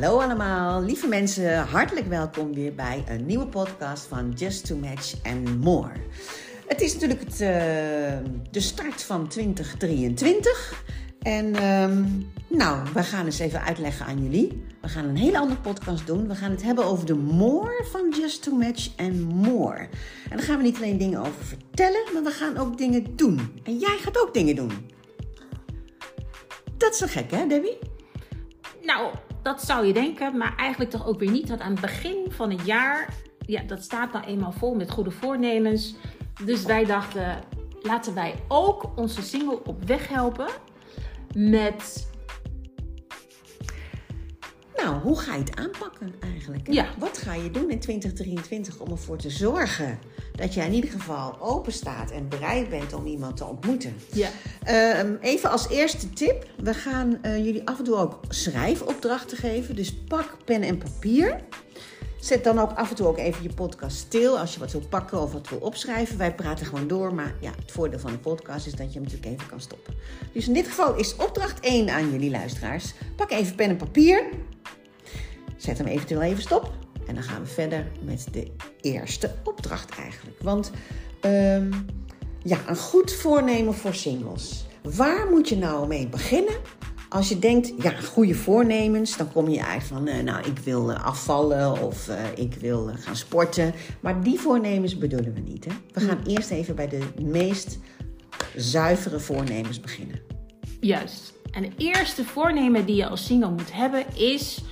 Hallo allemaal, lieve mensen, hartelijk welkom weer bij een nieuwe podcast van Just to Match and More. Het is natuurlijk het, uh, de start van 2023 en ehm, nou, we gaan eens even uitleggen aan jullie. We gaan een hele andere podcast doen. We gaan het hebben over de more van Just to Match and More. En daar gaan we niet alleen dingen over vertellen, maar we gaan ook dingen doen. En jij gaat ook dingen doen. Dat is wel gek, hè, Debbie? Nou, dat zou je denken, maar eigenlijk toch ook weer niet. Want aan het begin van het jaar, ja, dat staat nou eenmaal vol met goede voornemens. Dus wij dachten, laten wij ook onze single op weg helpen met nou, hoe ga je het aanpakken eigenlijk? Ja. Wat ga je doen in 2023 om ervoor te zorgen dat jij in ieder geval open staat en bereid bent om iemand te ontmoeten? Ja. Ehm, even als eerste tip: we gaan uh, jullie af en toe ook schrijfopdrachten geven. Dus pak pen en papier. Zet dan ook af en toe ook even je podcast stil als je wat wil pakken of wat wil opschrijven. Wij praten gewoon door, maar ja, het voordeel van een podcast is dat je hem natuurlijk even kan stoppen. Dus in dit geval is opdracht 1 aan jullie luisteraars. Pak even pen en papier. Zet hem eventueel even stop. En dan gaan we verder met de eerste opdracht eigenlijk. Want um, ja, een goed voornemen voor singles. Waar moet je nou mee beginnen? Als je denkt, ja, goede voornemens, dan kom je eigenlijk van, uh, nou, ik wil uh, afvallen of uh, ik wil gaan sporten. Maar die voornemens bedoelen we niet. Hè? We gaan eerst even bij de meest zuivere voornemens beginnen. Juist. En de eerste voornemen die je als single moet hebben is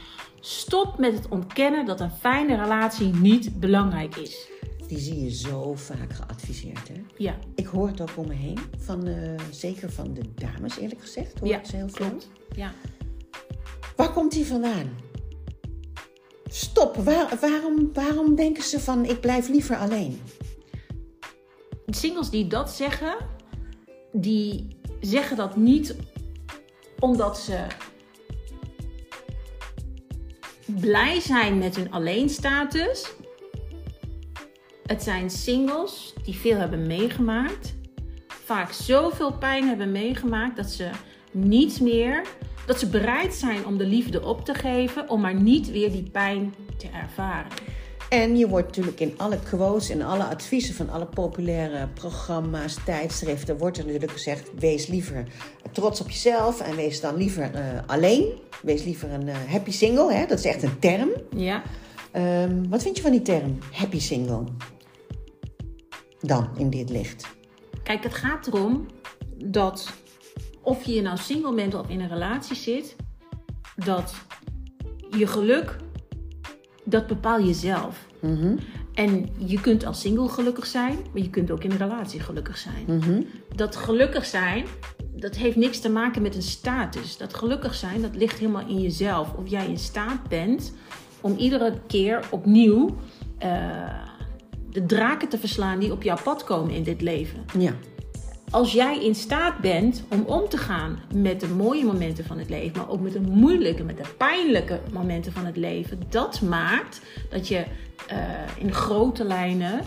Stop met het ontkennen dat een fijne relatie niet belangrijk is. Die zie je zo vaak geadviseerd, hè? Ja. Ik hoor het ook om me heen, van, uh, zeker van de dames eerlijk gezegd. Hoor ja, ze heel klopt. Ja. Waar komt die vandaan? Stop. Waar, waarom, waarom denken ze van ik blijf liever alleen? Singles die dat zeggen, die zeggen dat niet omdat ze blij zijn met hun alleenstatus. Het zijn singles die veel hebben meegemaakt. Vaak zoveel pijn hebben meegemaakt dat ze niet meer, dat ze bereid zijn om de liefde op te geven, om maar niet weer die pijn te ervaren. En je wordt natuurlijk in alle quotes en alle adviezen van alle populaire programma's, tijdschriften, wordt er natuurlijk gezegd: wees liever trots op jezelf en wees dan liever uh, alleen. Wees liever een uh, happy single, hè? dat is echt een term. Ja. Um, wat vind je van die term happy single? Dan in dit licht. Kijk, het gaat erom dat of je nou single bent of in een relatie zit, dat je geluk dat bepaal je zelf. Mm -hmm. En je kunt als single gelukkig zijn, maar je kunt ook in een relatie gelukkig zijn. Mm -hmm. Dat gelukkig zijn, dat heeft niks te maken met een status. Dat gelukkig zijn, dat ligt helemaal in jezelf. Of jij in staat bent om iedere keer opnieuw uh, de draken te verslaan die op jouw pad komen in dit leven. Ja. Als jij in staat bent om om te gaan met de mooie momenten van het leven, maar ook met de moeilijke, met de pijnlijke momenten van het leven, dat maakt dat je uh, in grote lijnen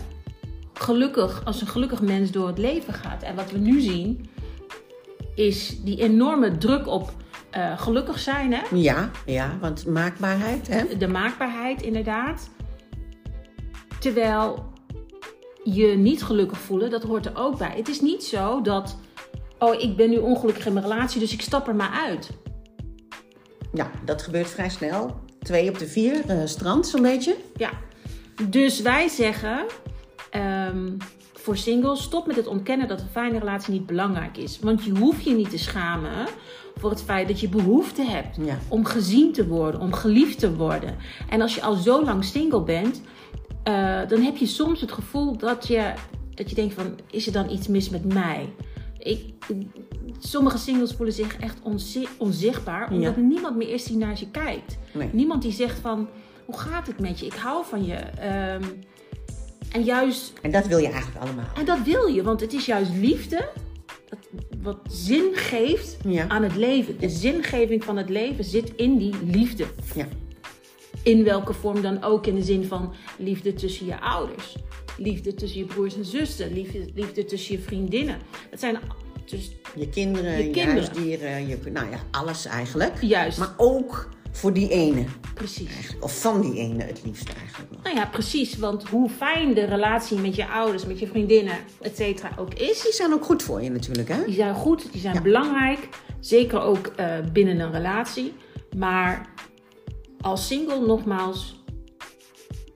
gelukkig, als een gelukkig mens door het leven gaat. En wat we nu zien, is die enorme druk op uh, gelukkig zijn. Hè? Ja, ja, want maakbaarheid. Hè? De maakbaarheid, inderdaad. Terwijl je niet gelukkig voelen, dat hoort er ook bij. Het is niet zo dat, oh, ik ben nu ongelukkig in mijn relatie, dus ik stap er maar uit. Ja, dat gebeurt vrij snel. Twee op de vier, uh, strand zo'n beetje. Ja, dus wij zeggen um, voor singles, stop met het ontkennen dat een fijne relatie niet belangrijk is. Want je hoeft je niet te schamen voor het feit dat je behoefte hebt ja. om gezien te worden, om geliefd te worden. En als je al zo lang single bent, uh, dan heb je soms het gevoel dat je, dat je denkt van, is er dan iets mis met mij? Ik, sommige singles voelen zich echt onzi onzichtbaar, omdat Ja. er niemand meer is die naar je kijkt. Nee. Niemand die zegt van, hoe gaat het met je? Ik hou van je. Ehm, en juist, En dat wil je eigenlijk allemaal. en dat wil je, want het is juist liefde wat zin geeft Ja. aan het leven. De zingeving van het leven zit in die liefde. Ja. In welke vorm dan ook, in de zin van liefde tussen je ouders, liefde tussen je broers en zussen, liefde, liefde tussen je vriendinnen. Het zijn dus Je kinderen, Je je, kinderen. huisdieren, je, nou ja, alles eigenlijk. juist. Maar ook voor die ene. Precies. Of van die ene het liefst eigenlijk nog. Nou ja, precies. Want hoe fijn de relatie met je ouders, met je vriendinnen, et cetera ook is. Die zijn ook goed voor je natuurlijk, hè? Die zijn goed, die zijn Ja. belangrijk. Zeker ook eh, binnen een relatie. Maar als single, nogmaals,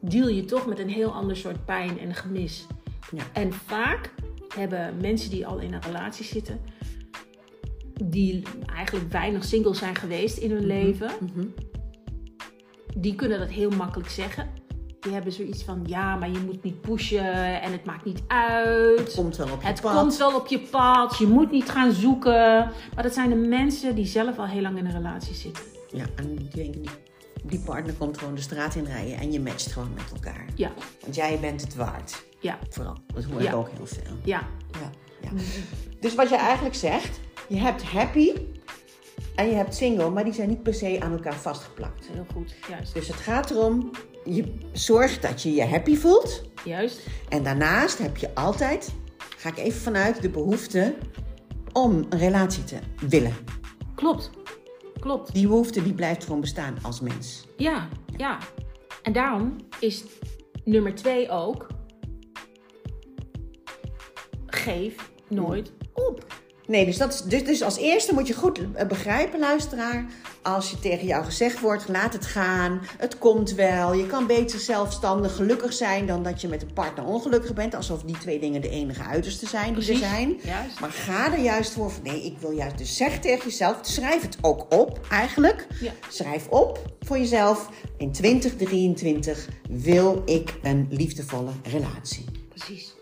deal je toch met een heel ander soort pijn en gemis. Ja. En vaak hebben mensen die al in een relatie zitten, die eigenlijk weinig single zijn geweest in hun leven, Mhm. die kunnen dat heel makkelijk zeggen. Die hebben zoiets van, ja, maar je moet niet pushen en het maakt niet uit. Het komt wel op je Het pad. komt wel op je pad, je moet niet gaan zoeken. Maar dat zijn de mensen die zelf al heel lang in een relatie zitten. Ja, en die denken, die, die partner komt gewoon de straat in rijden en je matcht gewoon met elkaar. Ja, Want jij bent het waard. ja, Vooral. Dat hoor Ja. ik ook heel veel. ja. Ja, ja. Dus wat je eigenlijk zegt, je hebt happy en je hebt single, maar die zijn niet per se aan elkaar vastgeplakt. Heel goed, juist. Dus het gaat erom, je zorgt dat je je happy voelt. Juist, En daarnaast heb je altijd, ga ik even vanuit, de behoefte om een relatie te willen. klopt. Klopt. Die behoefte die blijft gewoon bestaan als mens. Ja, ja. En daarom is nummer twee ook... Geef nooit op. Nee, dus, dat is, dus, dus als eerste moet je goed eh, begrijpen, luisteraar. Als je tegen jou gezegd wordt, laat het gaan, het komt wel. Je kan beter zelfstandig gelukkig zijn dan dat je met een partner ongelukkig bent. Alsof die twee dingen de enige uiterste zijn die er zijn. juist. Maar ga er juist voor van, nee, ik wil juist. Dus zeg tegen jezelf, schrijf het ook op eigenlijk. Ja. Schrijf op voor jezelf. In 2023 wil ik een liefdevolle relatie. Precies.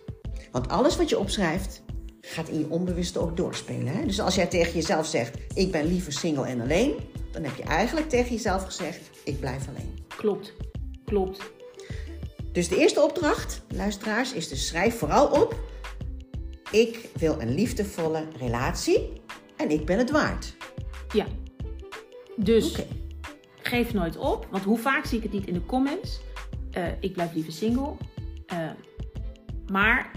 Want alles wat je opschrijft, gaat in je onbewuste ook doorspelen. Hè? Dus als jij tegen jezelf zegt, ik ben liever single en alleen, dan heb je eigenlijk tegen jezelf gezegd, ik blijf alleen. Klopt. Klopt. Dus de eerste opdracht, luisteraars, is dus schrijf vooral op, ik wil een liefdevolle relatie en ik ben het waard. Ja. Dus geef nooit op. Want hoe vaak zie ik het niet in de comments? Eh, ik blijf liever single. Eh, maar,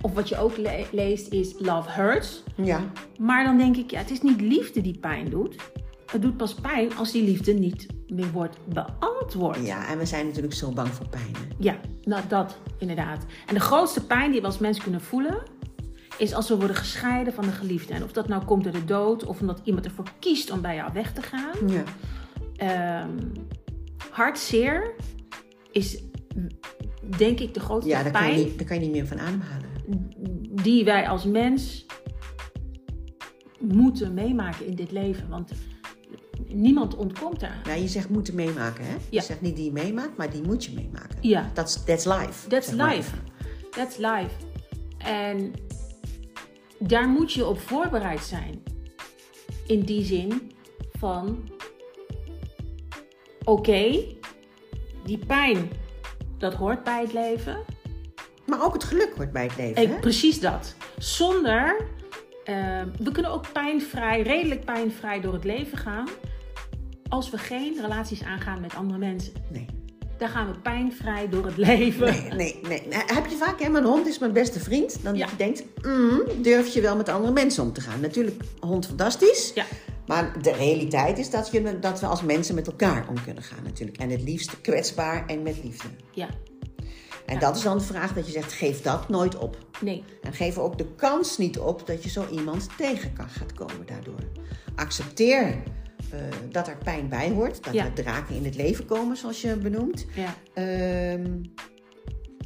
of wat je ook le- leest is love hurts. Ja, Maar dan denk ik, ja, het is niet liefde die pijn doet. Het doet pas pijn als die liefde niet meer wordt beantwoord. ja, en we zijn natuurlijk zo bang voor pijn. hè. Ja, nou, dat inderdaad. En de grootste pijn die we als mens kunnen voelen, is als we worden gescheiden van de geliefde. En of dat nou komt door de dood of omdat iemand ervoor kiest om bij jou weg te gaan. Ja. Ehm hartzeer is denk ik de grootste Ja, daar kan, je pijn niet, daar kan je niet meer van ademhalen. die wij als mens moeten meemaken in dit leven. Want niemand ontkomt daar. Ja, je zegt moeten meemaken, hè? Je zegt niet die je meemaakt, maar die moet je meemaken. Ja. That's, that's life. That's life. That's life. En daar moet je op voorbereid zijn. In die zin van: oké, die pijn, dat hoort bij het leven. Maar ook het geluk hoort bij het leven, Ik, hè? precies dat. Zonder. eh, we kunnen ook pijnvrij, redelijk pijnvrij door het leven gaan. Als we geen relaties aangaan met andere mensen. Nee. Dan gaan we pijnvrij door het leven. Nee, nee, nee. Nou, Heb je vaak, hè? Mijn hond is mijn beste vriend. Dan Ja. je denkt, mm, durf je wel met andere mensen om te gaan. Natuurlijk, hond fantastisch. Ja, Maar de realiteit is dat, je, dat we als mensen met elkaar om kunnen gaan natuurlijk. En het liefst kwetsbaar en met liefde. ja, En dat is dan de vraag dat je zegt, geef dat nooit op. nee. En geef ook de kans niet op dat je zo iemand tegen kan gaat komen daardoor. Accepteer eh, dat er pijn bij hoort. Dat Ja. er draken in het leven komen, zoals je benoemt. Ja, Ehm,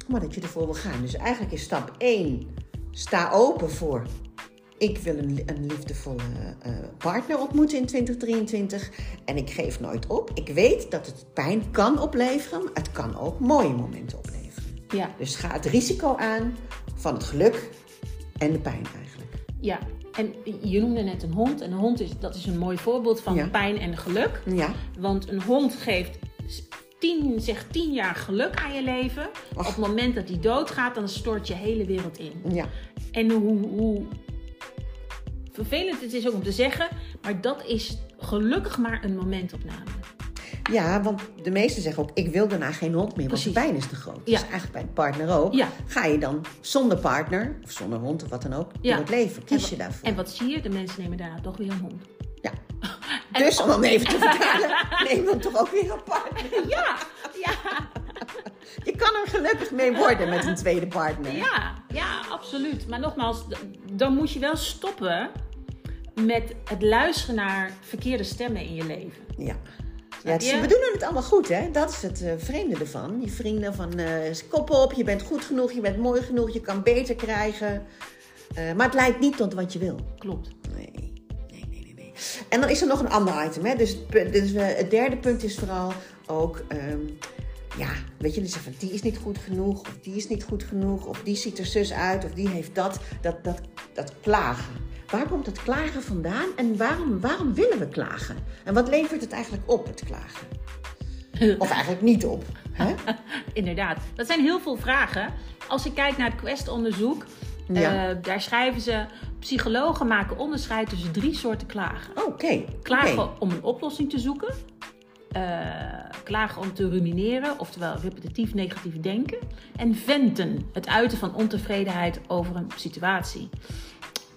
maar dat je ervoor wil gaan. Dus eigenlijk is stap 1, sta open voor... Ik wil een, een liefdevolle eh, partner ontmoeten in 2023. En ik geef nooit op. Ik weet dat het pijn kan opleveren. Maar het kan ook mooie momenten opleveren. ja, Dus ga het risico aan van het geluk en de pijn eigenlijk. ja. En je noemde net een hond. En een hond is, dat is een mooi voorbeeld van Ja. pijn en geluk. Ja, Want een hond geeft tien, zeg tien jaar geluk aan je leven. Op het moment dat die doodgaat, dan stort je hele wereld in. ja. En hoe, hoe vervelend het is ook om te zeggen, maar dat is gelukkig maar een momentopname. Ja, want de meesten zeggen ook, ik wil daarna geen hond meer, want de pijn is te groot. Ja. Dus eigenlijk bij een partner ook. Ja. Ga je dan zonder partner, of zonder hond of wat dan ook, Ja. door het leven. En Kies je daarvoor. En wat zie je? De mensen nemen daarna toch weer een hond. Ja. Dus om hem even te vertalen, neem dan toch ook weer een partner. Ja, ja, Je kan er gelukkig mee worden met een tweede partner. ja, ja, absoluut. Maar nogmaals, dan moet je wel stoppen met het luisteren naar verkeerde stemmen in je leven. Ja. Ja, het is- je? we doen het allemaal goed, hè? Dat is het eh, vreemde ervan. Je vrienden van eh kop op, je bent goed genoeg, je bent mooi genoeg, je kan beter krijgen. Eh, maar het leidt niet tot wat je wil. Klopt. Nee, nee, nee, nee. nee. En dan is er nog een ander item, hè? Dus, het dus het derde punt is vooral ook, ehm, ja, weet je, dus van die is niet goed genoeg, of die is niet goed genoeg, of die ziet er zus uit, of die heeft dat, dat, dat, dat klagen. Waar komt het klagen vandaan en waarom, waarom willen we klagen? En wat levert het eigenlijk op, het klagen? Of eigenlijk niet op, hè? Inderdaad. Dat zijn heel veel vragen. Als ik kijk naar het Quest-onderzoek, Ja. eh, daar schrijven ze... Psychologen maken onderscheid tussen drie soorten klagen. Oh, Oké, Klagen om een oplossing te zoeken. eh, klagen om te rumineren, oftewel repetitief negatief denken. En venten, het uiten van ontevredenheid over een situatie.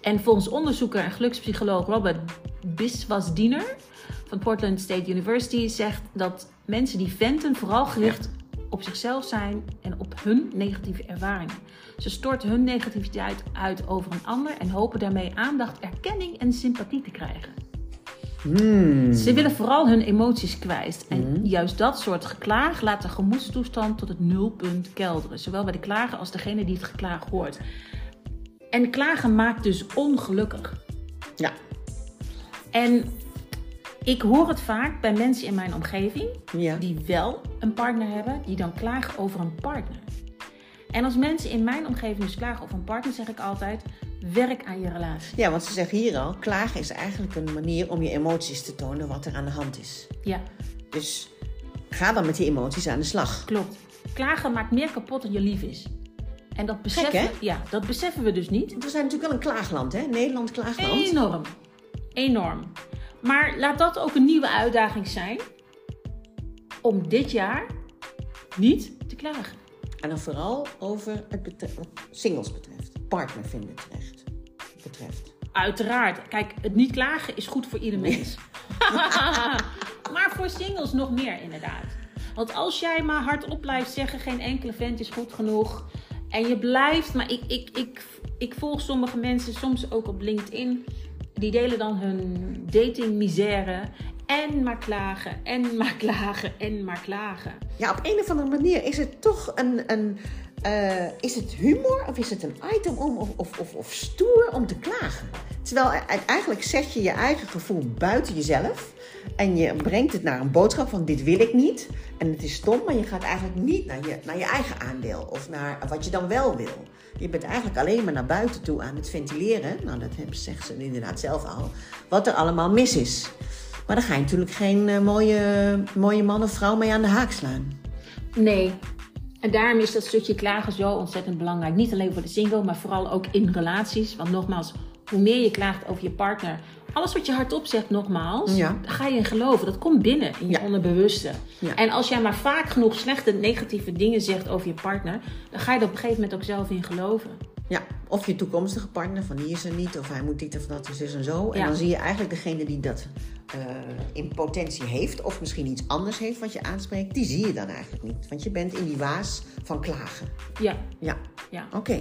En volgens onderzoeker en gelukspsycholoog Robert Biswas-Diener van Portland State University zegt dat mensen die venten vooral gericht op zichzelf zijn en op hun negatieve ervaringen. Ze storten hun negativiteit uit over een ander en hopen daarmee aandacht, erkenning en sympathie te krijgen. Hmm. Ze willen vooral hun emoties kwijt. En juist dat soort geklaag laat de gemoedstoestand tot het nulpunt kelderen. Zowel bij de klager als degene die het geklaag hoort. En klagen maakt dus ongelukkig. Ja, En ik hoor het vaak bij mensen in mijn omgeving ja. die wel een partner hebben, die dan klagen over een partner. En als mensen in mijn omgeving dus klagen over een partner, zeg ik altijd: werk aan je relatie. Ja, want ze zeggen hier al, klagen is eigenlijk een manier om je emoties te tonen wat er aan de hand is. Ja, Dus ga dan met die emoties aan de slag. klopt. Klagen maakt meer kapot dan je lief is. En dat beseffen, ja, dat beseffen we dus niet. We zijn natuurlijk wel een klaagland, hè? Nederland klaagland. Enorm. Enorm. Maar laat dat ook een nieuwe uitdaging zijn om dit jaar niet te klagen. En dan vooral over het singles betreft. Partner vinden terecht. Betreft. Uiteraard. Kijk, het niet klagen is goed voor ieder mens. maar voor singles nog meer inderdaad. Want als jij maar hardop blijft zeggen, geen enkele vent is goed genoeg. En je blijft, maar ik, ik, ik, ik volg sommige mensen soms ook op LinkedIn. Die delen dan hun datingmisère. En maar klagen, en maar klagen, en maar klagen. Ja, op een of andere manier is het toch een... een eh, is het humor of is het een item om of, of, of, of stoer om te klagen? Terwijl e- eigenlijk zet je je eigen gevoel buiten jezelf. En je brengt het naar een boodschap van dit wil ik niet. En het is stom, maar je gaat eigenlijk niet naar je, naar je eigen aandeel. Of naar wat je dan wel wil. Je bent eigenlijk alleen maar naar buiten toe aan het ventileren. Nou, dat zegt ze inderdaad zelf al. Wat er allemaal mis is. Maar daar ga je natuurlijk geen eh, mooie, mooie man of vrouw mee aan de haak slaan. Nee. En daarom is dat stukje klagen zo ontzettend belangrijk. Niet alleen voor de single, maar vooral ook in relaties. Want nogmaals, hoe meer je klaagt over je partner. Alles wat je hardop zegt, nogmaals, Ja. daar ga je in geloven. Dat komt binnen in je Ja. onderbewuste. Ja. En als jij maar vaak genoeg slechte, negatieve dingen zegt over je partner, dan ga je er op een gegeven moment ook zelf in geloven. Ja, of je toekomstige partner, van die is er niet, of hij moet dit of dat, dus is en zo. En Ja. dan zie je eigenlijk degene die dat eh, in potentie heeft, of misschien iets anders heeft wat je aanspreekt, die zie je dan eigenlijk niet. Want je bent in die waas van klagen. Ja, Ja, ja. oké.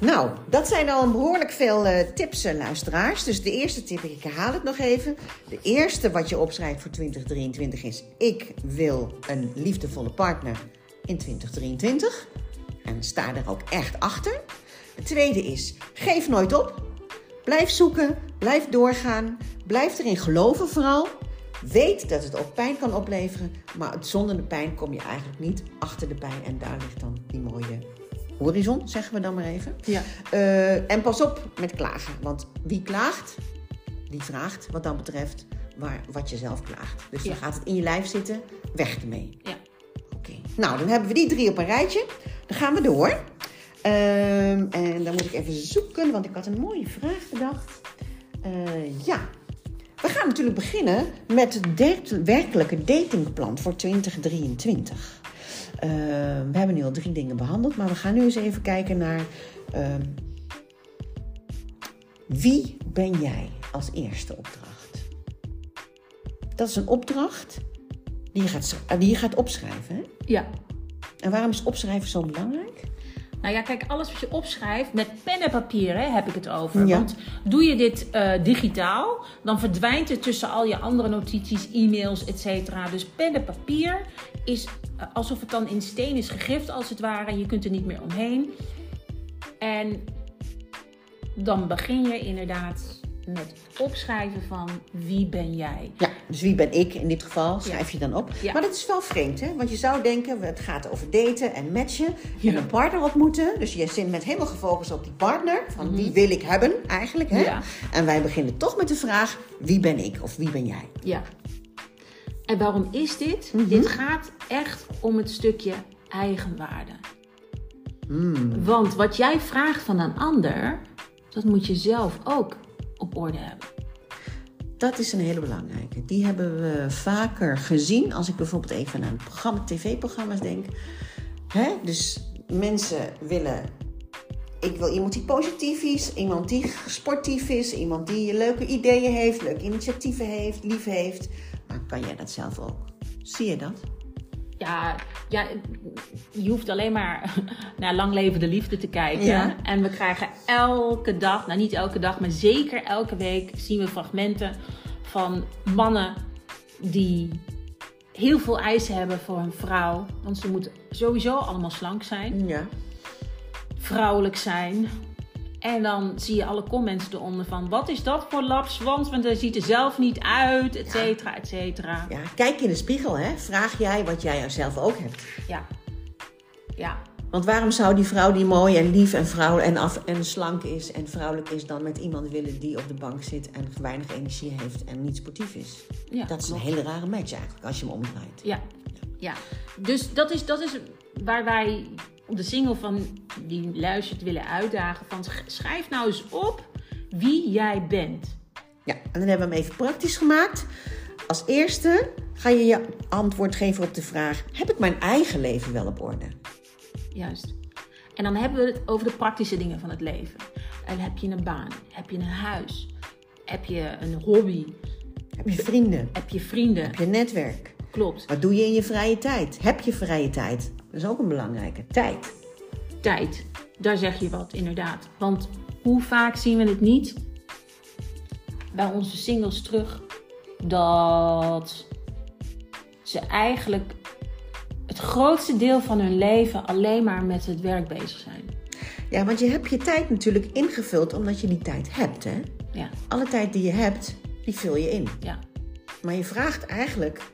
Nou, dat zijn al behoorlijk veel eh, tips, eh, luisteraars. Dus de eerste tip, ik herhaal het nog even. De eerste wat je opschrijft voor 2023 is: ik wil een liefdevolle partner in 2023. En sta er ook echt achter. De tweede is: geef nooit op. Blijf zoeken, blijf doorgaan, blijf erin geloven vooral. Weet dat het ook pijn kan opleveren, maar zonder de pijn kom je eigenlijk niet achter de pijn. En daar ligt dan die mooie horizon, zeggen we dan maar even. Ja. Eh, en pas op met klagen, want wie klaagt, die vraagt wat dat betreft waar, wat je zelf klaagt. Dus dan gaat het in je lijf zitten, weg ermee. ja. Oké, nou dan hebben we die drie op een rijtje. Dan gaan we door. Ehm, en dan moet ik even zoeken, want ik had een mooie vraag bedacht. Eh, ja, we gaan natuurlijk beginnen met het werkelijke datingplan voor 2023. Eh, we hebben nu al drie dingen behandeld, maar we gaan nu eens even kijken naar ehm, wie ben jij als eerste opdracht? Dat is een opdracht die je gaat, die je gaat opschrijven. Hè? Ja. En waarom is opschrijven zo belangrijk? Nou ja, kijk, alles wat je opschrijft met pen en papier hè, heb ik het over. Ja. Want doe je dit eh, digitaal, dan verdwijnt het tussen al je andere notities, e-mails, et cetera. Dus pen en papier is eh, alsof het dan in steen is gegrift, als het ware. En je kunt er niet meer omheen. En dan begin je inderdaad met opschrijven van wie ben jij. Ja, dus wie ben ik in dit geval? Schrijf je dan op. Ja. Maar dat is wel vreemd, hè? Want je zou denken, het gaat over daten en matchen en Ja. een partner ontmoeten. Dus je zit met helemaal gefocust op die partner. Van die wil ik hebben, eigenlijk. Hè? Mhm. Ja. En wij beginnen toch met de vraag, wie ben ik of wie ben jij? Ja. En waarom is dit? Mhm. Dit gaat echt om het stukje eigenwaarde. Hmm. Want wat jij vraagt van een ander, dat moet je zelf ook op orde hebben. Dat is een hele belangrijke. Die hebben we vaker gezien. Als ik bijvoorbeeld even aan programma, tv-programma's denk. Hè? Dus mensen willen... Ik wil iemand die positief is, iemand die sportief is, iemand die leuke ideeën heeft, leuke initiatieven heeft, lief heeft. Maar kan jij dat zelf ook? Zie je dat? Ja, ja, je hoeft alleen maar naar Lang Leven de Liefde te kijken. Ja. En we krijgen elke dag, nou niet elke dag, maar zeker elke week zien we fragmenten van mannen die heel veel eisen hebben voor een vrouw. Want ze moeten sowieso allemaal slank zijn. Ja. vrouwelijk zijn. En dan zie je alle comments eronder van... wat is dat voor lapswans, want hij ziet er zelf niet uit, et cetera, et cetera. ja. Kijk in de spiegel, hè? Vraag jij wat jij zelf ook hebt. Ja. Ja. Want waarom zou die vrouw die mooi en lief en, vrouw en, af, en slank is en vrouwelijk is... dan met iemand willen die op de bank zit en weinig energie heeft en niet sportief is? Ja, dat is een hele rare match eigenlijk, als je hem omdraait. Ja. ja. Dus dat is, dat is waar wij de single van die luistert willen uitdagen. Van sch- schrijf nou eens op wie jij bent. Ja, en dan hebben we hem even praktisch gemaakt. Als eerste ga je je antwoord geven op de vraag... heb ik mijn eigen leven wel op orde? Juist. En dan hebben we het over de praktische dingen van het leven. En heb je een baan? Heb je een huis? Heb je een hobby? Heb je vrienden? Heb je vrienden? Heb je netwerk? Klopt. Wat doe je in je vrije tijd? Heb je vrije tijd? Dat is ook een belangrijke. Tijd. Tijd. Daar zeg je wat, inderdaad. Want hoe vaak zien we het niet bij onze singles terug dat ze eigenlijk het grootste deel van hun leven alleen maar met het werk bezig zijn. Ja, want je hebt je tijd natuurlijk ingevuld omdat je die tijd hebt, hè? Ja, Alle tijd die je hebt, die vul je in. ja, Maar je vraagt eigenlijk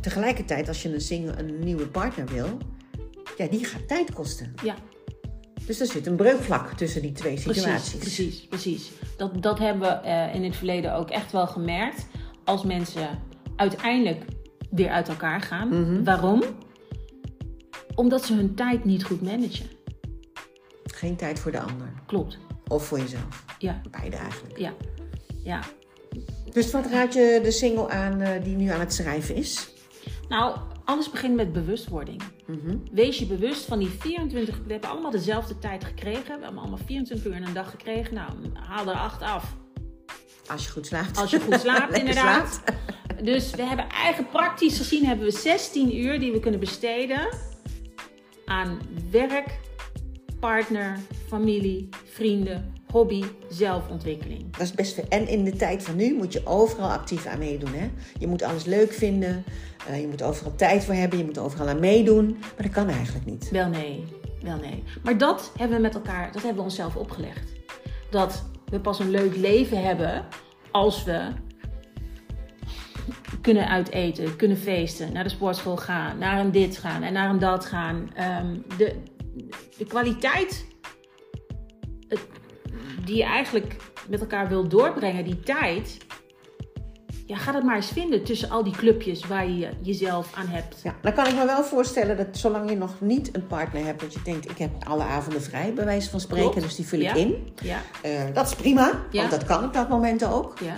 tegelijkertijd als je een, single, een nieuwe partner wil... ja, die gaat tijd kosten. ja. Dus er zit een breukvlak tussen die twee situaties. Precies, precies, precies. Dat, dat hebben we eh, in het verleden ook echt wel gemerkt. Als mensen uiteindelijk weer uit elkaar gaan. Mhm. Waarom? Omdat ze hun tijd niet goed managen. Geen tijd voor de ander. Klopt. Of voor jezelf. Ja, Beide eigenlijk. ja, ja. Dus wat raad je de single aan eh, die nu aan het schrijven is? Nou, alles begint met bewustwording. Mhm. Wees je bewust van die 24... We hebben allemaal dezelfde tijd gekregen. We hebben allemaal 24 uur in een dag gekregen. Nou, haal er 8 af. Als je goed slaapt. Als je goed slaapt, inderdaad. slaapt. Dus we hebben eigenlijk praktisch gezien hebben we 16 uur die we kunnen besteden aan werk, partner, familie, vrienden, hobby, zelfontwikkeling. Dat is best veel. En in de tijd van nu moet je overal actief aan meedoen. Hè? Je moet alles leuk vinden. eh, je moet overal tijd voor hebben. Je moet overal aan meedoen. Maar dat kan eigenlijk niet. Wel nee, wel nee. Maar dat hebben we met elkaar, dat hebben we onszelf opgelegd. Dat we pas een leuk leven hebben als we kunnen uiteten, kunnen feesten, naar de sportschool gaan, naar een dit gaan en naar een dat gaan. Ehm, de, de kwaliteit het- die je eigenlijk met elkaar wil doorbrengen, die tijd. Ja, ga dat maar eens vinden tussen al die clubjes waar je jezelf aan hebt. Ja, dan kan ik me wel voorstellen dat zolang je nog niet een partner hebt, dat je denkt, ik heb alle avonden vrij, bij wijze van spreken, Klopt. dus die vul Ja. ik in. Ja, Eh, dat is prima, Ja. want dat kan op dat moment ook. ja,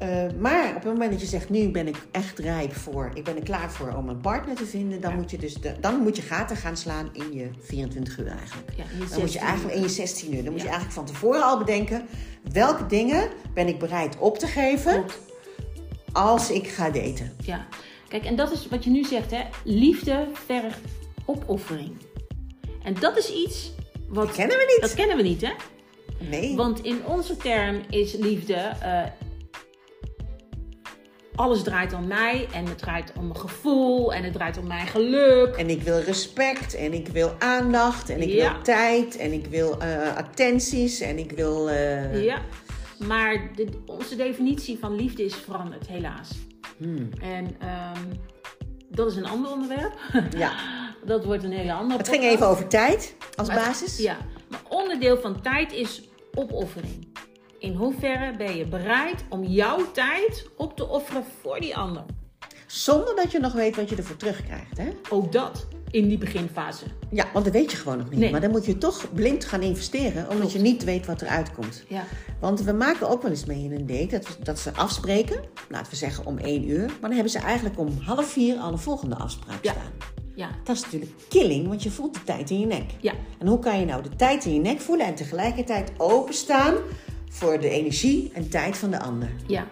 Eh, maar op het moment dat je zegt, nu ben ik echt rijp voor, ik ben er klaar voor om een partner te vinden, dan, moet, je dus de, dan moet je gaten gaan slaan in je 24 uur eigenlijk. ja. in je Dan moet je 16 eigenlijk in je 16 uur. Dan moet je eigenlijk van tevoren al bedenken, welke dingen ben ik bereid op te geven Klopt. als ik ga daten. Ja. Kijk, en dat is wat je nu zegt, hè. Liefde vergt opoffering. En dat is iets wat... Dat kennen we niet. Dat kennen we niet, hè? Nee. Want in onze term is liefde... eh, alles draait om mij en het draait om mijn gevoel en het draait om mijn geluk. En ik wil respect en ik wil aandacht en ik Ja. wil tijd en ik wil eh, attenties en ik wil... eh, Ja, maar de, onze definitie van liefde is veranderd, helaas. hmm, En ehm, dat is een ander onderwerp. ja. Dat wordt een hele andere Het ging even over tijd als Maar basis. Ja, maar onderdeel van tijd is opoffering. In hoeverre ben je bereid om jouw tijd op te offeren voor die ander? Zonder dat je nog weet wat je ervoor terugkrijgt. Hè? Ook dat in die beginfase. Ja, want dat weet je gewoon nog niet. Nee. Maar dan moet je toch blind gaan investeren, omdat Klopt. je niet weet wat eruit komt. Ja, Want we maken ook wel eens mee in een date dat, we, dat ze afspreken, laten we zeggen om één uur. Maar dan hebben ze eigenlijk om half vier al een volgende afspraak Ja. staan. ja, Dat is natuurlijk killing, want je voelt de tijd in je nek. ja. En hoe kan je nou de tijd in je nek voelen en tegelijkertijd openstaan voor de energie en tijd van de ander? Ja.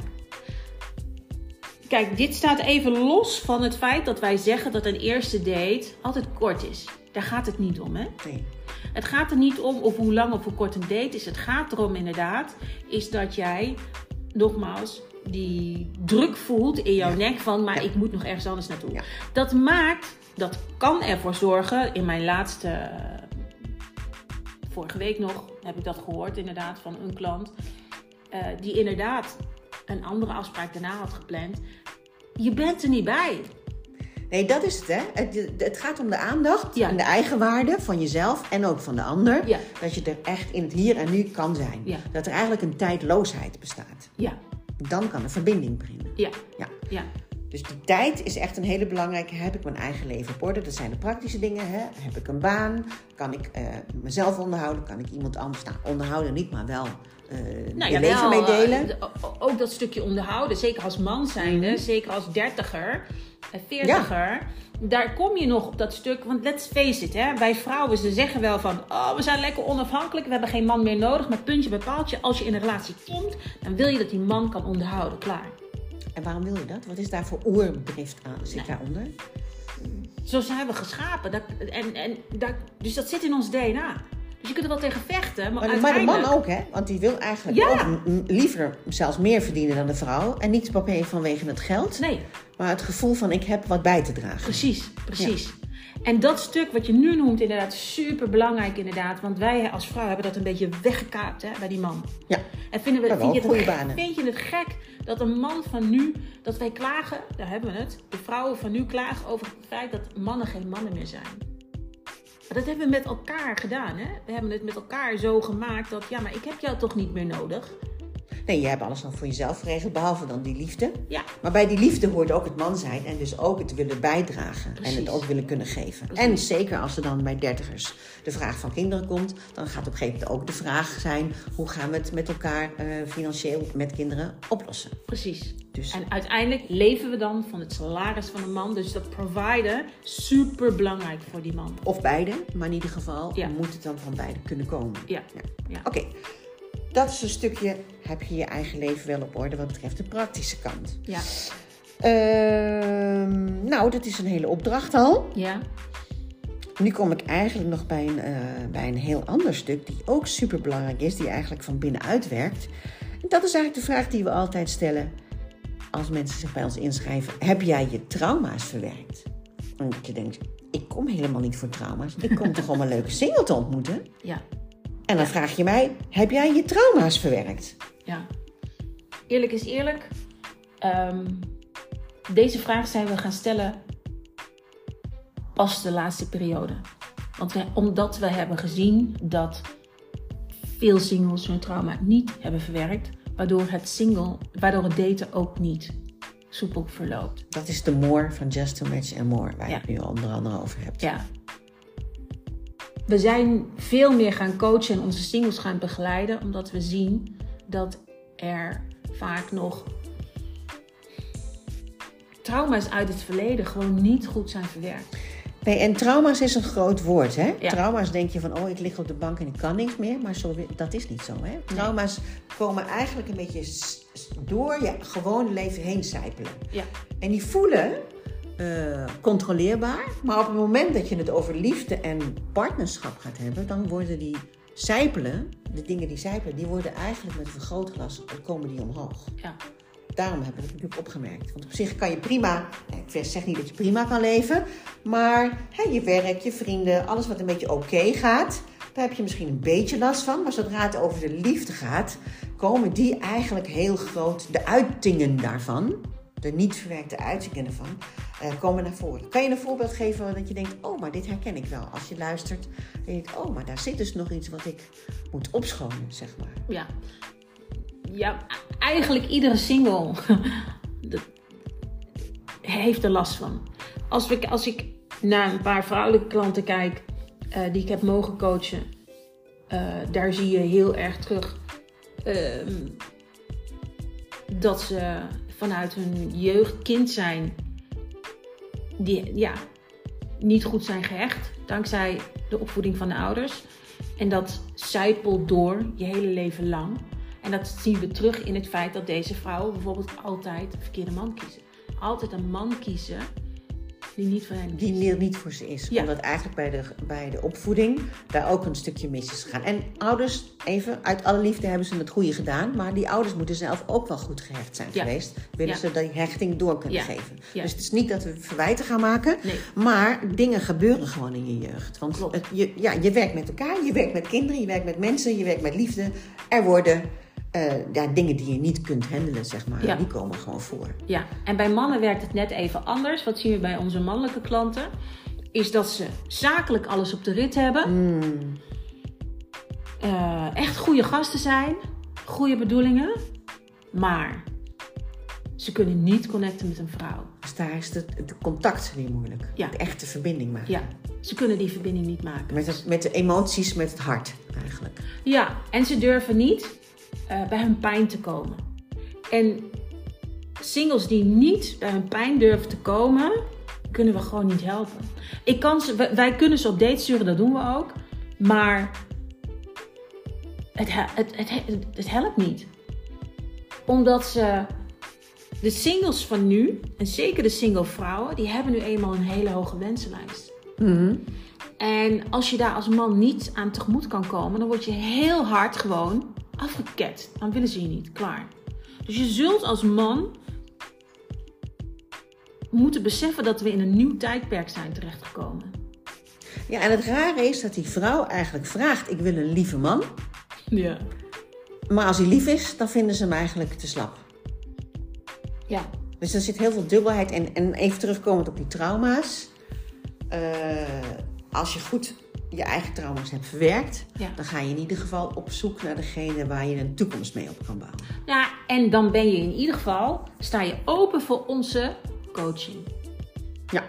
Kijk, dit staat even los van het feit dat wij zeggen dat een eerste date altijd kort is. Daar gaat het niet om, hè? Nee. Het gaat er niet om of hoe lang of hoe kort een date is. Het gaat erom inderdaad, is dat jij nogmaals die druk voelt in jouw Ja. nek van, maar Ja. ik moet nog ergens anders naartoe. Ja. Dat maakt, dat kan ervoor zorgen, in mijn laatste, vorige week nog heb ik dat gehoord inderdaad van een klant, eh, die inderdaad een andere afspraak daarna had gepland. Je bent er niet bij. Nee, dat is het, hè? Het, het gaat om de aandacht Ja. en de eigenwaarde van jezelf en ook van de ander. Ja. Dat je er echt in het hier en nu kan zijn. Ja. Dat er eigenlijk een tijdloosheid bestaat. Ja, Dan kan er verbinding beginnen. ja, Ja. ja. Dus de tijd is echt een hele belangrijke. Heb ik mijn eigen leven op orde? Dat zijn de praktische dingen. Hè? Heb ik een baan? Kan ik eh, mezelf onderhouden? Kan ik iemand anders nou, onderhouden? Niet, maar wel Nou, je leven mee delen. eh, o- ook dat stukje onderhouden, zeker als man zijnde, Mhm. zeker als dertiger, veertiger. Daar kom je nog op dat stuk, want let's face it, hè, wij vrouwen ze zeggen wel van, oh, we zijn lekker onafhankelijk, we hebben geen man meer nodig, maar puntje bij paaltje, als je in een relatie komt, dan wil je dat die man kan onderhouden, klaar. En waarom wil je dat? Wat is daar voor oerdrift aan? Zit daaronder? Zo zijn we geschapen, dat, en, en, dat, dus dat zit in ons DNA. Dus je kunt er wel tegen vechten, maar, Maar, maar de man ook, hè? Want die wil eigenlijk Ja. ook liever zelfs meer verdienen dan de vrouw. En niet se vanwege het geld, Nee, maar het gevoel van ik heb wat bij te dragen. Precies, precies. En dat stuk wat je nu noemt, inderdaad, super belangrijk inderdaad. Want wij als vrouw hebben dat een beetje weggekaapt hè, bij die man. Ja, En vinden we, vind, je het, banen. vind je het gek dat een man van nu, dat wij klagen, daar hebben we het. De vrouwen van nu klagen over het feit dat mannen geen mannen meer zijn. Maar dat hebben we met elkaar gedaan. Hè? We hebben het met elkaar zo gemaakt dat, ja, maar ik heb jou toch niet meer nodig. Nee, je hebt alles al voor jezelf geregeld, behalve dan die liefde. Ja, Maar bij die liefde hoort ook het man zijn en dus ook het willen bijdragen. Precies. En het ook willen kunnen geven. Precies. En zeker als er dan bij dertigers de vraag van kinderen komt, dan gaat op een gegeven moment ook de vraag zijn: hoe gaan we het met elkaar eh, financieel met kinderen oplossen? precies. Dus En uiteindelijk leven we dan van het salaris van een man. Dus dat providen, super belangrijk voor die man. of beide, maar in ieder geval Ja. moet het dan van beide kunnen komen. Ja, ja. Oké, dat is een stukje. Heb je je eigen leven wel op orde wat betreft de praktische kant? ja. Ehm, nou, dat is een hele opdracht al. ja. Nu kom ik eigenlijk nog bij een, eh, bij een heel ander stuk, die ook super belangrijk is, die eigenlijk van binnenuit werkt. En dat is eigenlijk de vraag die we altijd stellen als mensen zich bij ons inschrijven: Heb jij je trauma's verwerkt? En dat je denkt: Ik kom helemaal niet voor trauma's. Ik kom toch om een leuke single te ontmoeten? ja. En dan vraag je mij: Heb jij je trauma's verwerkt? Ja. Eerlijk is eerlijk. Ehm, deze vraag zijn we gaan stellen pas de laatste periode. Want wij, omdat we hebben gezien dat veel singles hun trauma niet hebben verwerkt, waardoor het single, waardoor het daten ook niet soepel verloopt. Dat is de more van Just to Match and More, waar je het nu onder andere over hebt. Ja. We zijn veel meer gaan coachen en onze singles gaan begeleiden, omdat we zien dat er vaak nog trauma's uit het verleden gewoon niet goed zijn verwerkt. Nee, en trauma's is een groot woord, hè? Ja. Trauma's denk je van, oh, ik lig op de bank en ik kan niks meer. Maar zo, dat is niet zo, hè? Trauma's komen eigenlijk een beetje door je gewone leven heen sijpelen. Ja. En die voelen eh, controleerbaar. Maar op het moment dat je het over liefde en partnerschap gaat hebben... dan worden die sijpelen, de dingen die sijpelen... die worden eigenlijk met een vergrootglas, komen die omhoog. Ja. Daarom heb ik het natuurlijk opgemerkt. Want op zich kan je prima, ik zeg niet dat je prima kan leven, maar hè, je werk, je vrienden, alles wat een beetje oké gaat, daar heb je misschien een beetje last van. Maar zodra het over de liefde gaat, komen die eigenlijk heel groot, de uitingen daarvan, de niet verwerkte uitingen ervan, eh, komen naar voren. Kan je een voorbeeld geven dat je denkt, oh, maar dit herken ik wel. Als je luistert en je denkt, oh, maar daar zit dus nog iets wat ik moet opschonen, zeg maar. Ja. Ja, eigenlijk iedere single heeft er last van. Als, we, als ik naar een paar vrouwelijke klanten kijk eh, die ik heb mogen coachen, eh, daar zie je heel erg terug ehm, dat ze vanuit hun jeugd kind zijn, die ja, niet goed zijn gehecht dankzij de opvoeding van de ouders. En dat zijpelt door je hele leven lang. En dat zien we terug in het feit dat deze vrouwen bijvoorbeeld altijd de verkeerde man kiezen. Altijd een man kiezen die niet voor hen die kiest. niet- voor ze is. Ja. Omdat eigenlijk bij de, bij de opvoeding daar ook een stukje mis is gegaan. En ouders, even, uit alle liefde hebben ze het goede gedaan. Maar die ouders moeten zelf ook wel goed gehecht zijn Ja. geweest. Willen Ja. ze die hechting door kunnen geven. Dus het is niet dat we verwijten gaan maken. Nee. Maar dingen gebeuren gewoon in je jeugd. Want het- je, ja, je werkt met elkaar, je werkt met kinderen, je werkt met mensen, je werkt met liefde. Er worden ja, dingen die je niet kunt handelen, zeg maar. Ja. Die komen gewoon voor. Ja, en bij mannen werkt het net even anders. Wat zien we bij onze mannelijke klanten? Is dat ze zakelijk alles op de rit hebben. Eh, echt goede gasten zijn. Goede bedoelingen. Maar ze kunnen niet connecten met een vrouw. Dus daar is het het contact weer moeilijk. Ja. De echte verbinding maken. Ja, ze kunnen die verbinding niet maken. Met, het, met de emoties, met het hart eigenlijk. Ja, en ze durven niet eh, bij hun pijn te komen. En singles die niet bij hun pijn durven te komen, kunnen we gewoon niet helpen. Ik kan ze, wij, kunnen ze op date sturen, dat doen we ook. Maar het, he- het, het, het, het helpt niet. Omdat ze, de singles van nu, en zeker de single vrouwen, die hebben nu eenmaal een hele hoge wensenlijst. En als je daar als man niet aan tegemoet kan komen, dan word je heel hard gewoon afgeket. Dan willen ze je niet. Klaar. Dus je zult als man moeten beseffen dat we in een nieuw tijdperk zijn terechtgekomen. Ja, en het rare is dat die vrouw eigenlijk vraagt: Ik wil een lieve man. Ja. Maar als hij lief is, dan vinden ze hem eigenlijk te slap. Ja. Dus er zit heel veel dubbelheid. En, en even terugkomend op die trauma's. Eh, als je goed je eigen trauma's hebt verwerkt, Ja. dan ga je in ieder geval op zoek naar degene waar je een toekomst mee op kan bouwen. ja, en dan ben je in ieder geval, sta je open voor onze coaching. Ja,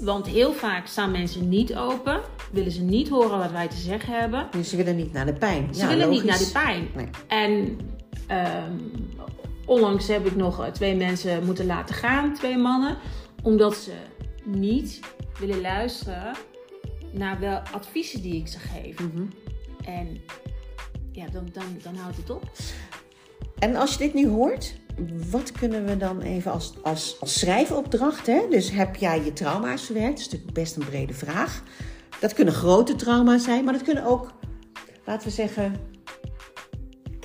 Want heel vaak staan mensen niet open, willen ze niet horen wat wij te zeggen hebben. dus ze willen niet naar de pijn. Ze ja, willen niet naar de pijn. Nee. En ehm, onlangs heb ik nog eh, twee mensen moeten laten gaan, twee mannen, omdat ze niet willen luisteren naar wel adviezen die ik ze geef. Mhm. En ja, dan, dan, dan houdt het op. En als je dit nu hoort, wat kunnen we dan even als, als, als schrijfopdracht, hè? dus heb jij je trauma's verwerkt? Dat is natuurlijk best een brede vraag. Dat kunnen grote trauma's zijn, maar dat kunnen ook, laten we zeggen,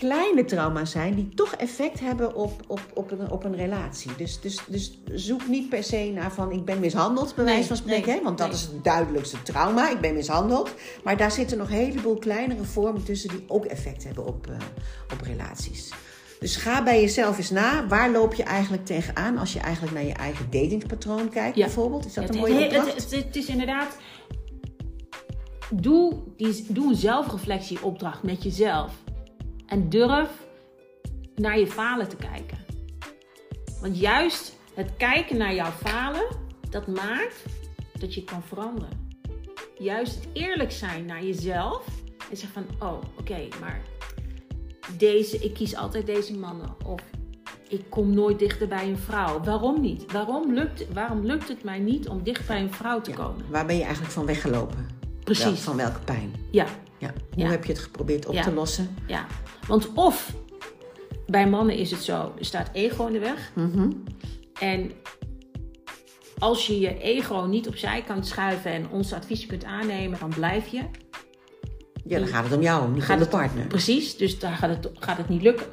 kleine trauma's zijn die toch effect hebben op, op, op, een, op een relatie. Dus, dus, dus zoek niet per se naar van ik ben mishandeld, bij Nee, wijze van spreken, nee, hè? want dat nee. is het duidelijkste trauma, ik ben mishandeld. Maar daar zitten nog een heleboel kleinere vormen tussen die ook effect hebben op, eh, op relaties. Dus ga bij jezelf eens na. Waar loop je eigenlijk tegenaan als je eigenlijk naar je eigen datingspatroon kijkt, Ja. bijvoorbeeld? Is dat een mooie opdracht? het, het, het is inderdaad. Doe, die, doe een zelfreflectieopdracht met jezelf. En durf naar je falen te kijken. Want juist het kijken naar jouw falen, dat maakt dat je kan veranderen. Juist het eerlijk zijn naar jezelf en zeggen van, oh, oké, maar deze, ik kies altijd deze mannen. Of ik kom nooit dichter bij een vrouw. Waarom niet? Waarom lukt, waarom lukt het mij niet om dicht bij een vrouw te komen? Waar ben je eigenlijk van weggelopen? Precies. Wel, van welke pijn? Ja, Ja. Hoe Ja. heb je het geprobeerd op Ja. te lossen? ja. Want of bij mannen is het zo, er staat ego in de weg. Mhm. En als je je ego niet opzij kan schuiven en ons advies kunt aannemen, dan blijf je. Ja, dan gaat het om jou, niet Gaat om de het- partner. Precies, dus daar gaat het, gaat het niet lukken.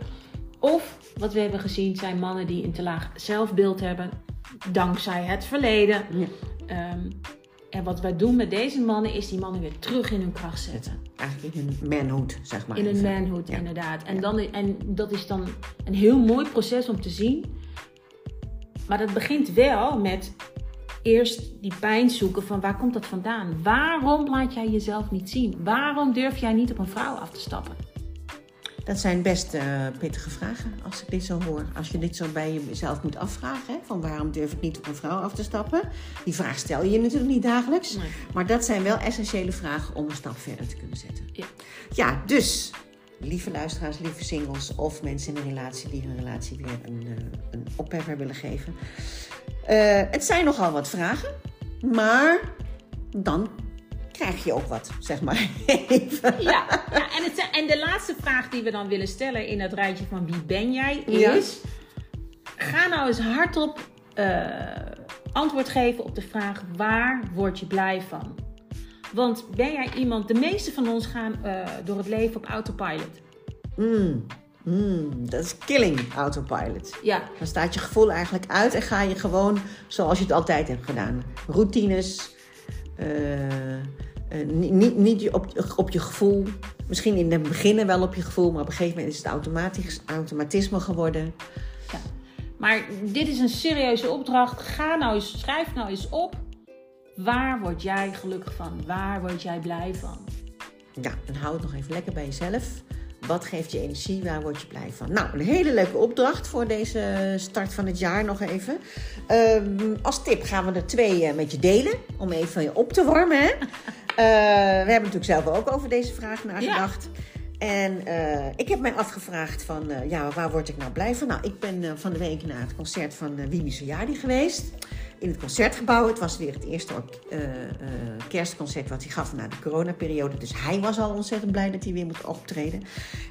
Of wat we hebben gezien zijn mannen die een te laag zelfbeeld hebben, dankzij het verleden. Ja. Ehm, en wat wij doen met deze mannen is die mannen weer terug in hun kracht zetten. Eigenlijk in een manhood, zeg maar. In even. manhood, Ja. inderdaad. En, dan, en dat is dan een heel mooi proces om te zien. Maar dat begint wel met eerst die pijn zoeken van waar komt dat vandaan? Waarom laat jij jezelf niet zien? Waarom durf jij niet op een vrouw af te stappen? Dat zijn best eh, pittige vragen als ik dit zo hoor. Als je dit zo bij jezelf moet afvragen. Hè? Van waarom durf ik niet op een vrouw af te stappen? Die vraag stel je je natuurlijk niet dagelijks. Nee. Maar dat zijn wel essentiële vragen om een stap verder te kunnen zetten. Ja. Ja, dus lieve luisteraars, lieve singles of mensen in een relatie die hun relatie weer een, eh, een oppepper willen geven. Eh, het zijn nogal wat vragen, maar dan krijg je ook wat, zeg maar. Even. Ja, ja en, het, en de laatste vraag die we dan willen stellen in dat rijtje van wie ben jij Ja. is... Ga nou eens hardop eh, antwoord geven op de vraag waar word je blij van? Want ben jij iemand... De meeste van ons gaan eh, door het leven op autopilot. Mm, mm, dat is killing autopilot. Ja, Dan staat je gevoel eigenlijk uit en ga je gewoon zoals je het altijd hebt gedaan. Routines, eh, eh, niet, niet, op, op je gevoel. Misschien in het begin wel op je gevoel, maar op een gegeven moment is het automatisch, automatisme geworden. ja. Maar dit is een serieuze opdracht. Ga nou eens, schrijf nou eens op. Waar word jij gelukkig van? Waar word jij blij van? Ja, en hou het nog even lekker bij jezelf. Wat geeft je energie? Waar word je blij van? Nou, een hele leuke opdracht voor deze start van het jaar nog even. Ehm, als tip gaan we er twee eh, met je delen. Om even je op te warmen. Hè? Eh, we hebben natuurlijk zelf ook over deze vraag nagedacht. En eh, ik heb mij afgevraagd van, eh, ja, waar word ik nou blij van? Nou, ik ben van de week naar het concert van Wimi Soyadi geweest. In het concertgebouw. Het was weer het eerste eh, eh, kerstconcert wat hij gaf na de coronaperiode. Dus hij was al ontzettend blij dat hij weer moet optreden.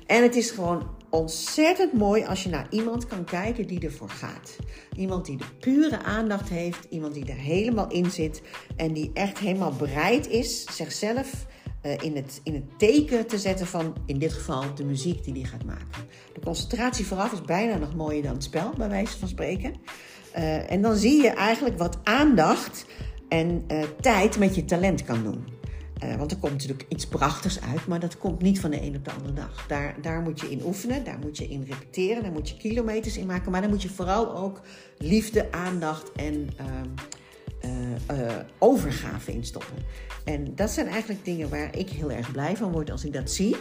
En het is gewoon ontzettend mooi als je naar iemand kan kijken die ervoor gaat. Iemand die de pure aandacht heeft. Iemand die er helemaal in zit. En die echt helemaal bereid is zichzelf uh, in, het, in het teken te zetten van, in dit geval, de muziek die hij gaat maken. De concentratie vooraf is bijna nog mooier dan het spel, bij wijze van spreken. Uh, en dan zie je eigenlijk wat aandacht en uh, tijd met je talent kan doen. Uh, want er komt natuurlijk iets prachtigs uit, maar dat komt niet van de een op de andere dag. Daar, daar moet je in oefenen, daar moet je in repeteren, daar moet je kilometers in maken. Maar daar moet je vooral ook liefde, aandacht en uh, overgave in stoppen. En dat zijn eigenlijk dingen waar ik heel erg blij van word als ik dat zie.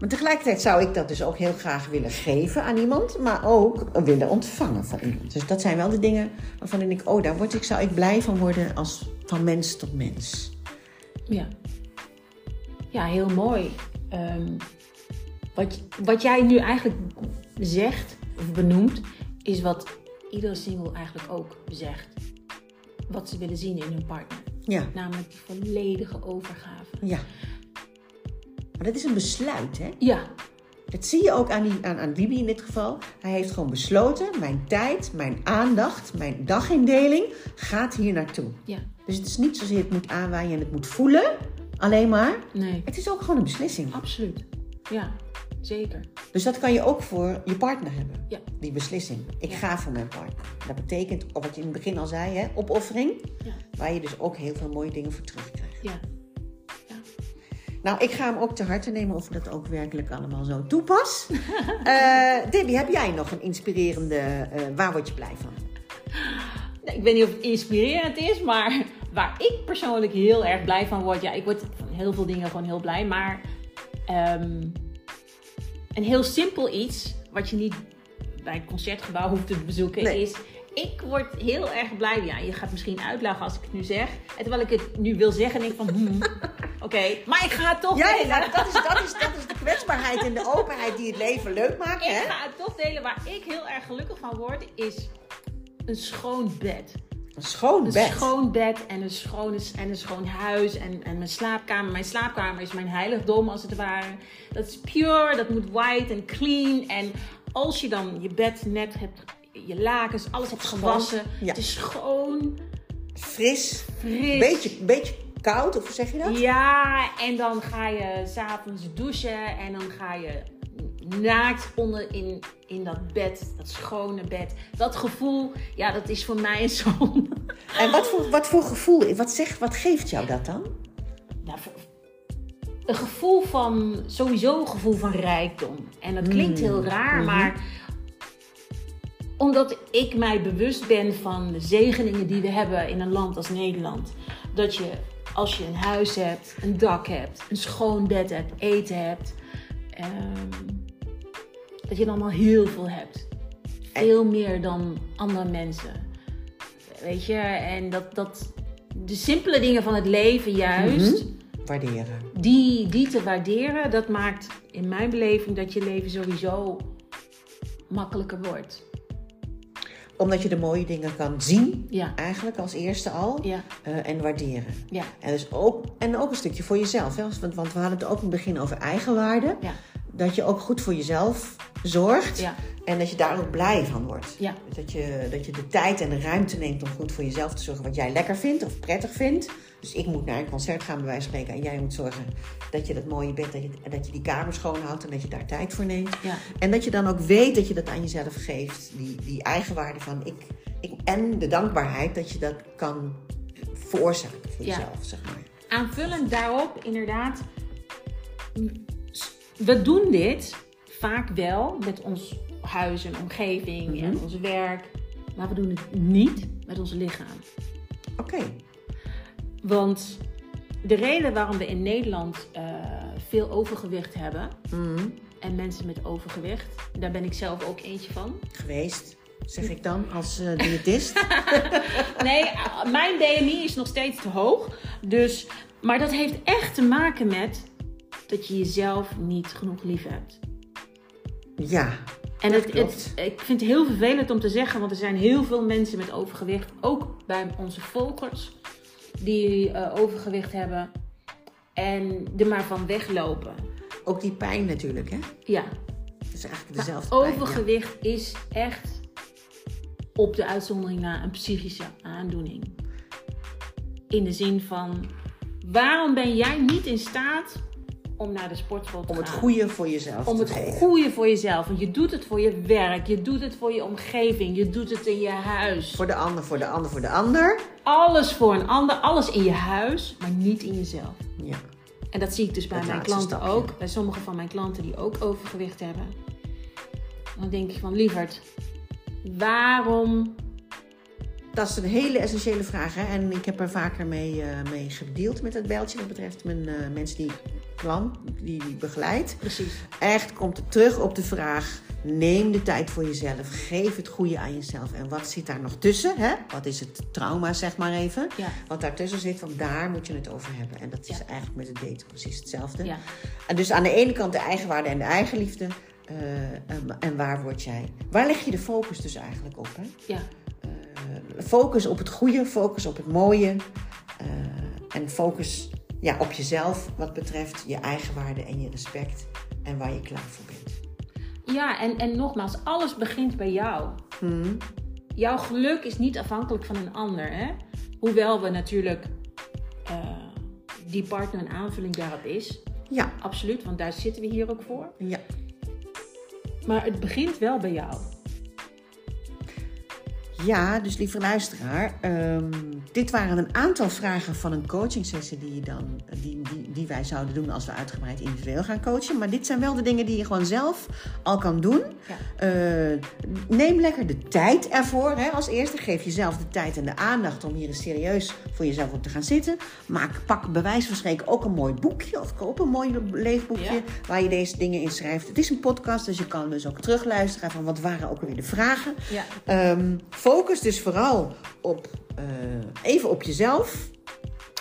Maar tegelijkertijd zou ik dat dus ook heel graag willen geven aan iemand, maar ook willen ontvangen van iemand. Dus dat zijn wel de dingen waarvan ik denk, oh, daar word ik, zou ik blij van worden als van mens tot mens. Ja, ja heel mooi. Um, wat, wat jij nu eigenlijk zegt of benoemt, is wat iedere single eigenlijk ook zegt. Wat ze willen zien in hun partner. Ja. Namelijk die volledige overgave. Ja. Maar dat is een besluit, hè? Ja. Dat zie je ook aan, die, aan, aan Bibi in dit geval. Hij heeft gewoon besloten, mijn tijd, mijn aandacht, mijn dagindeling gaat hier naartoe. Ja. Dus het is niet zozeer het moet aanwaaien en het moet voelen, alleen maar. Nee. Het is ook gewoon een beslissing. Absoluut. Ja, zeker. Dus dat kan je ook voor je partner hebben. Ja. Die beslissing. Ik Ja. ga voor mijn partner. Dat betekent, wat je in het begin al zei, hè, opoffering. Ja. Waar je dus ook heel veel mooie dingen voor terugkrijgt. Ja. Nou, ik ga hem ook te harte nemen of ik dat ook werkelijk allemaal zo toepas. uh, Debbie, heb jij nog een inspirerende... Uh, waar word je blij van? Ik weet niet of het inspirerend is, maar waar ik persoonlijk heel erg blij van word... Ja, ik word van heel veel dingen gewoon heel blij, maar... Um, een heel simpel iets, wat je niet bij een concertgebouw hoeft te bezoeken, nee. is... Ik word heel erg blij. Ja, je gaat misschien uitlachen als ik het nu zeg. En terwijl ik het nu wil zeggen, denk ik van... Hmm, Oké, okay. maar ik ga het toch ja, zeggen. Ja, dat is, dat, is, dat is de kwetsbaarheid en de openheid die het leven leuk maken. Ik Hè? ga het toch delen waar ik heel erg gelukkig van word, is een schoon bed. Een schoon Een bed. schoon bed en een, schone, en een schoon huis en, en mijn slaapkamer. Mijn slaapkamer is mijn heiligdom als het ware. Dat is pure, dat moet white en clean. En als je dan je bed net hebt, je lakens, alles hebt gewassen. ja. Het is schoon, Fris. fris. Beetje, beetje koud, of zeg je dat? Ja, en dan ga je s'avonds douchen en dan ga je naakt onder in, in dat bed, dat schone bed. Dat gevoel, ja, dat is voor mij een zo'n... En wat voor, wat voor gevoel, wat, zegt, wat geeft jou dat dan? Nou, een gevoel van, sowieso een gevoel van rijkdom. En dat klinkt heel raar, maar omdat ik mij bewust ben van de zegeningen die we hebben in een land als Nederland. Dat je, als je een huis hebt, een dak hebt, een schoon bed hebt, eten hebt, ehm, dat je dan al heel veel hebt. Veel meer dan andere mensen. Weet je, en dat, dat de simpele dingen van het leven juist Waarderen. die, die te waarderen, dat maakt in mijn beleving dat je leven sowieso makkelijker wordt. Omdat je de mooie dingen kan zien, Ja, eigenlijk als eerste al. ja, eh, en waarderen. ja, En, dus ook, en ook een stukje voor jezelf. Hè? Want, want we hadden het ook in het begin over eigenwaarde. ja, Dat je ook goed voor jezelf zorgt. En dat je daar ook blij van wordt. Dat je, dat je de tijd en de ruimte neemt om goed voor jezelf te zorgen wat jij lekker vindt of prettig vindt. Dus ik moet naar een concert gaan, bij wijze van spreken. En jij moet zorgen dat je dat mooie bed, dat je, dat je die kamer schoonhoudt en dat je daar tijd voor neemt. ja, En dat je dan ook weet dat je dat aan jezelf geeft. Die, die eigenwaarde van ik, ik. En de dankbaarheid dat je dat kan veroorzaken voor Ja. jezelf, zeg maar. Aanvullend daarop, inderdaad, we doen dit vaak wel met ons huis en omgeving en ons werk, maar we doen het niet met ons lichaam. Oké. Want de reden waarom we in Nederland eh, veel overgewicht hebben Mhm. en mensen met overgewicht, daar ben ik zelf ook eentje van. Geweest, zeg ik dan als eh, diëtist. Nee, eh, mijn BMI is nog steeds te hoog. Dus, maar dat heeft echt te maken met dat je jezelf niet genoeg lief hebt. ja. En Dat het, het, ik vind het heel vervelend om te zeggen, want er zijn heel veel mensen met overgewicht, ook bij onze volkers, die eh, overgewicht hebben en er maar van weglopen. Ook die pijn natuurlijk, hè? Ja, Dat is eigenlijk maar dezelfde pijn. ja. overgewicht is echt op de uitzondering na een psychische aandoening. In de zin van, waarom ben jij niet in staat om naar de sportschool te Om het gaan? goede voor jezelf Om te het goede voor jezelf. Want je doet het voor je werk, je doet het voor je omgeving, je doet het in je huis. Voor de ander, voor de ander, voor de ander. Alles voor een ander, alles in je huis, maar niet in jezelf. Ja. En dat zie ik dus bij Het mijn klanten stapje. ook. Bij sommige van mijn klanten die ook overgewicht hebben. Dan denk ik van, lieverd, waarom... Dat is een hele essentiële vraag. Hè? En ik heb er vaker mee, eh, mee gedeeld met het bijltje. Dat betreft mijn eh, mensen die klant, die die begeleid. Precies. Echt komt het terug op de vraag. Neem de tijd voor jezelf. Geef het goede aan jezelf. En wat zit daar nog tussen? Hè? Wat is het trauma, zeg maar even? Ja. Wat daartussen zit, want daar moet je het over hebben. En dat is Ja. eigenlijk met het daten precies hetzelfde. Ja. En dus aan de ene kant de eigenwaarde en de eigenliefde. eh, en, en waar word jij? Waar leg je de focus dus eigenlijk op? Hè? Ja. Eh, focus op het goede, focus op het mooie. eh, en focus ja, op jezelf wat betreft je eigenwaarde en je respect. En waar je klaar voor bent. Ja, en, en nogmaals, alles begint bij jou. Hmm. Jouw geluk is niet afhankelijk van een ander. Hè? Hoewel we natuurlijk eh, die partner een aanvulling daarop is. Ja, Absoluut, want daar zitten we hier ook voor. ja. Maar het begint wel bij jou. Ja, dus lieve luisteraar, ehm, dit waren een aantal vragen van een coaching sessie die, je dan, die, die, die wij zouden doen als we uitgebreid individueel gaan coachen. Maar dit zijn wel de dingen die je gewoon zelf al kan doen. Ja. Eh, neem lekker de tijd ervoor. Hè. Als eerste geef jezelf de tijd en de aandacht om hier eens serieus voor jezelf op te gaan zitten. Maak, pak bij wijze van spreken ook een mooi boekje of koop een mooi leefboekje Ja. waar je deze dingen in schrijft. Het is een podcast, dus je kan dus ook terugluisteren van wat waren ook alweer de vragen. Ja. Ehm, focus dus vooral op, eh, even op jezelf.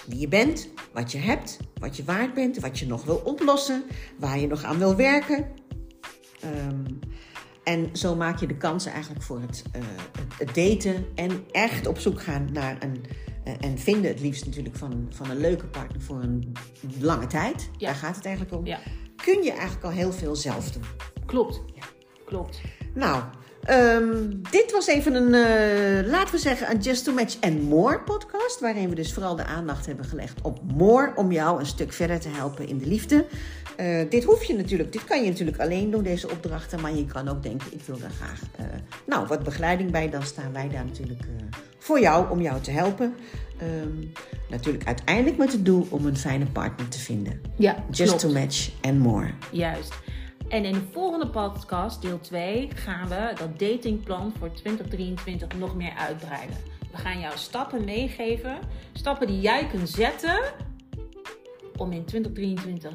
wie je bent, wat je hebt, wat je waard bent, wat je nog wil oplossen, waar je nog aan wil werken. Ehm, en zo maak je de kansen eigenlijk voor het, uh, het daten en echt op zoek gaan naar een. Uh, en vinden het liefst natuurlijk van, van een leuke partner voor een lange tijd. Ja. Daar gaat het eigenlijk om. Ja. Kun je eigenlijk al heel veel zelf doen. Klopt. Klopt. Nou, ehm, dit was even een, eh, laten we zeggen, een Just to Match and More podcast. Waarin we dus vooral de aandacht hebben gelegd op more. Om jou een stuk verder te helpen in de liefde. Eh, dit hoef je natuurlijk, dit kan je natuurlijk alleen doen, deze opdrachten. Maar je kan ook denken, ik wil daar graag eh, nou, wat begeleiding bij. Dan staan wij daar natuurlijk voor jou, om jou te helpen. Ehm, natuurlijk uiteindelijk met het doel om een fijne partner te vinden. Ja, Just klopt. to Match and More. Juist. En in de volgende podcast, deel 2, gaan we dat datingplan voor 2023 nog meer uitbreiden. We gaan jou stappen meegeven, stappen die jij kunt zetten om in 2023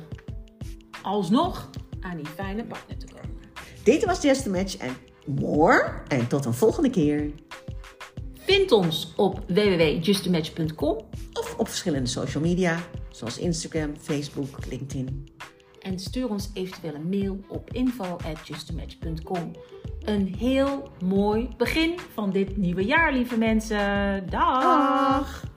alsnog aan die fijne partner te komen. Dit was Just to Match and More. En tot een volgende keer. Vind ons op www.justamatch.com Of op verschillende social media, zoals Instagram, Facebook, LinkedIn. En stuur ons eventueel een mail op info.justamatch.com. Een heel mooi begin van dit nieuwe jaar, lieve mensen. Dag! Dag!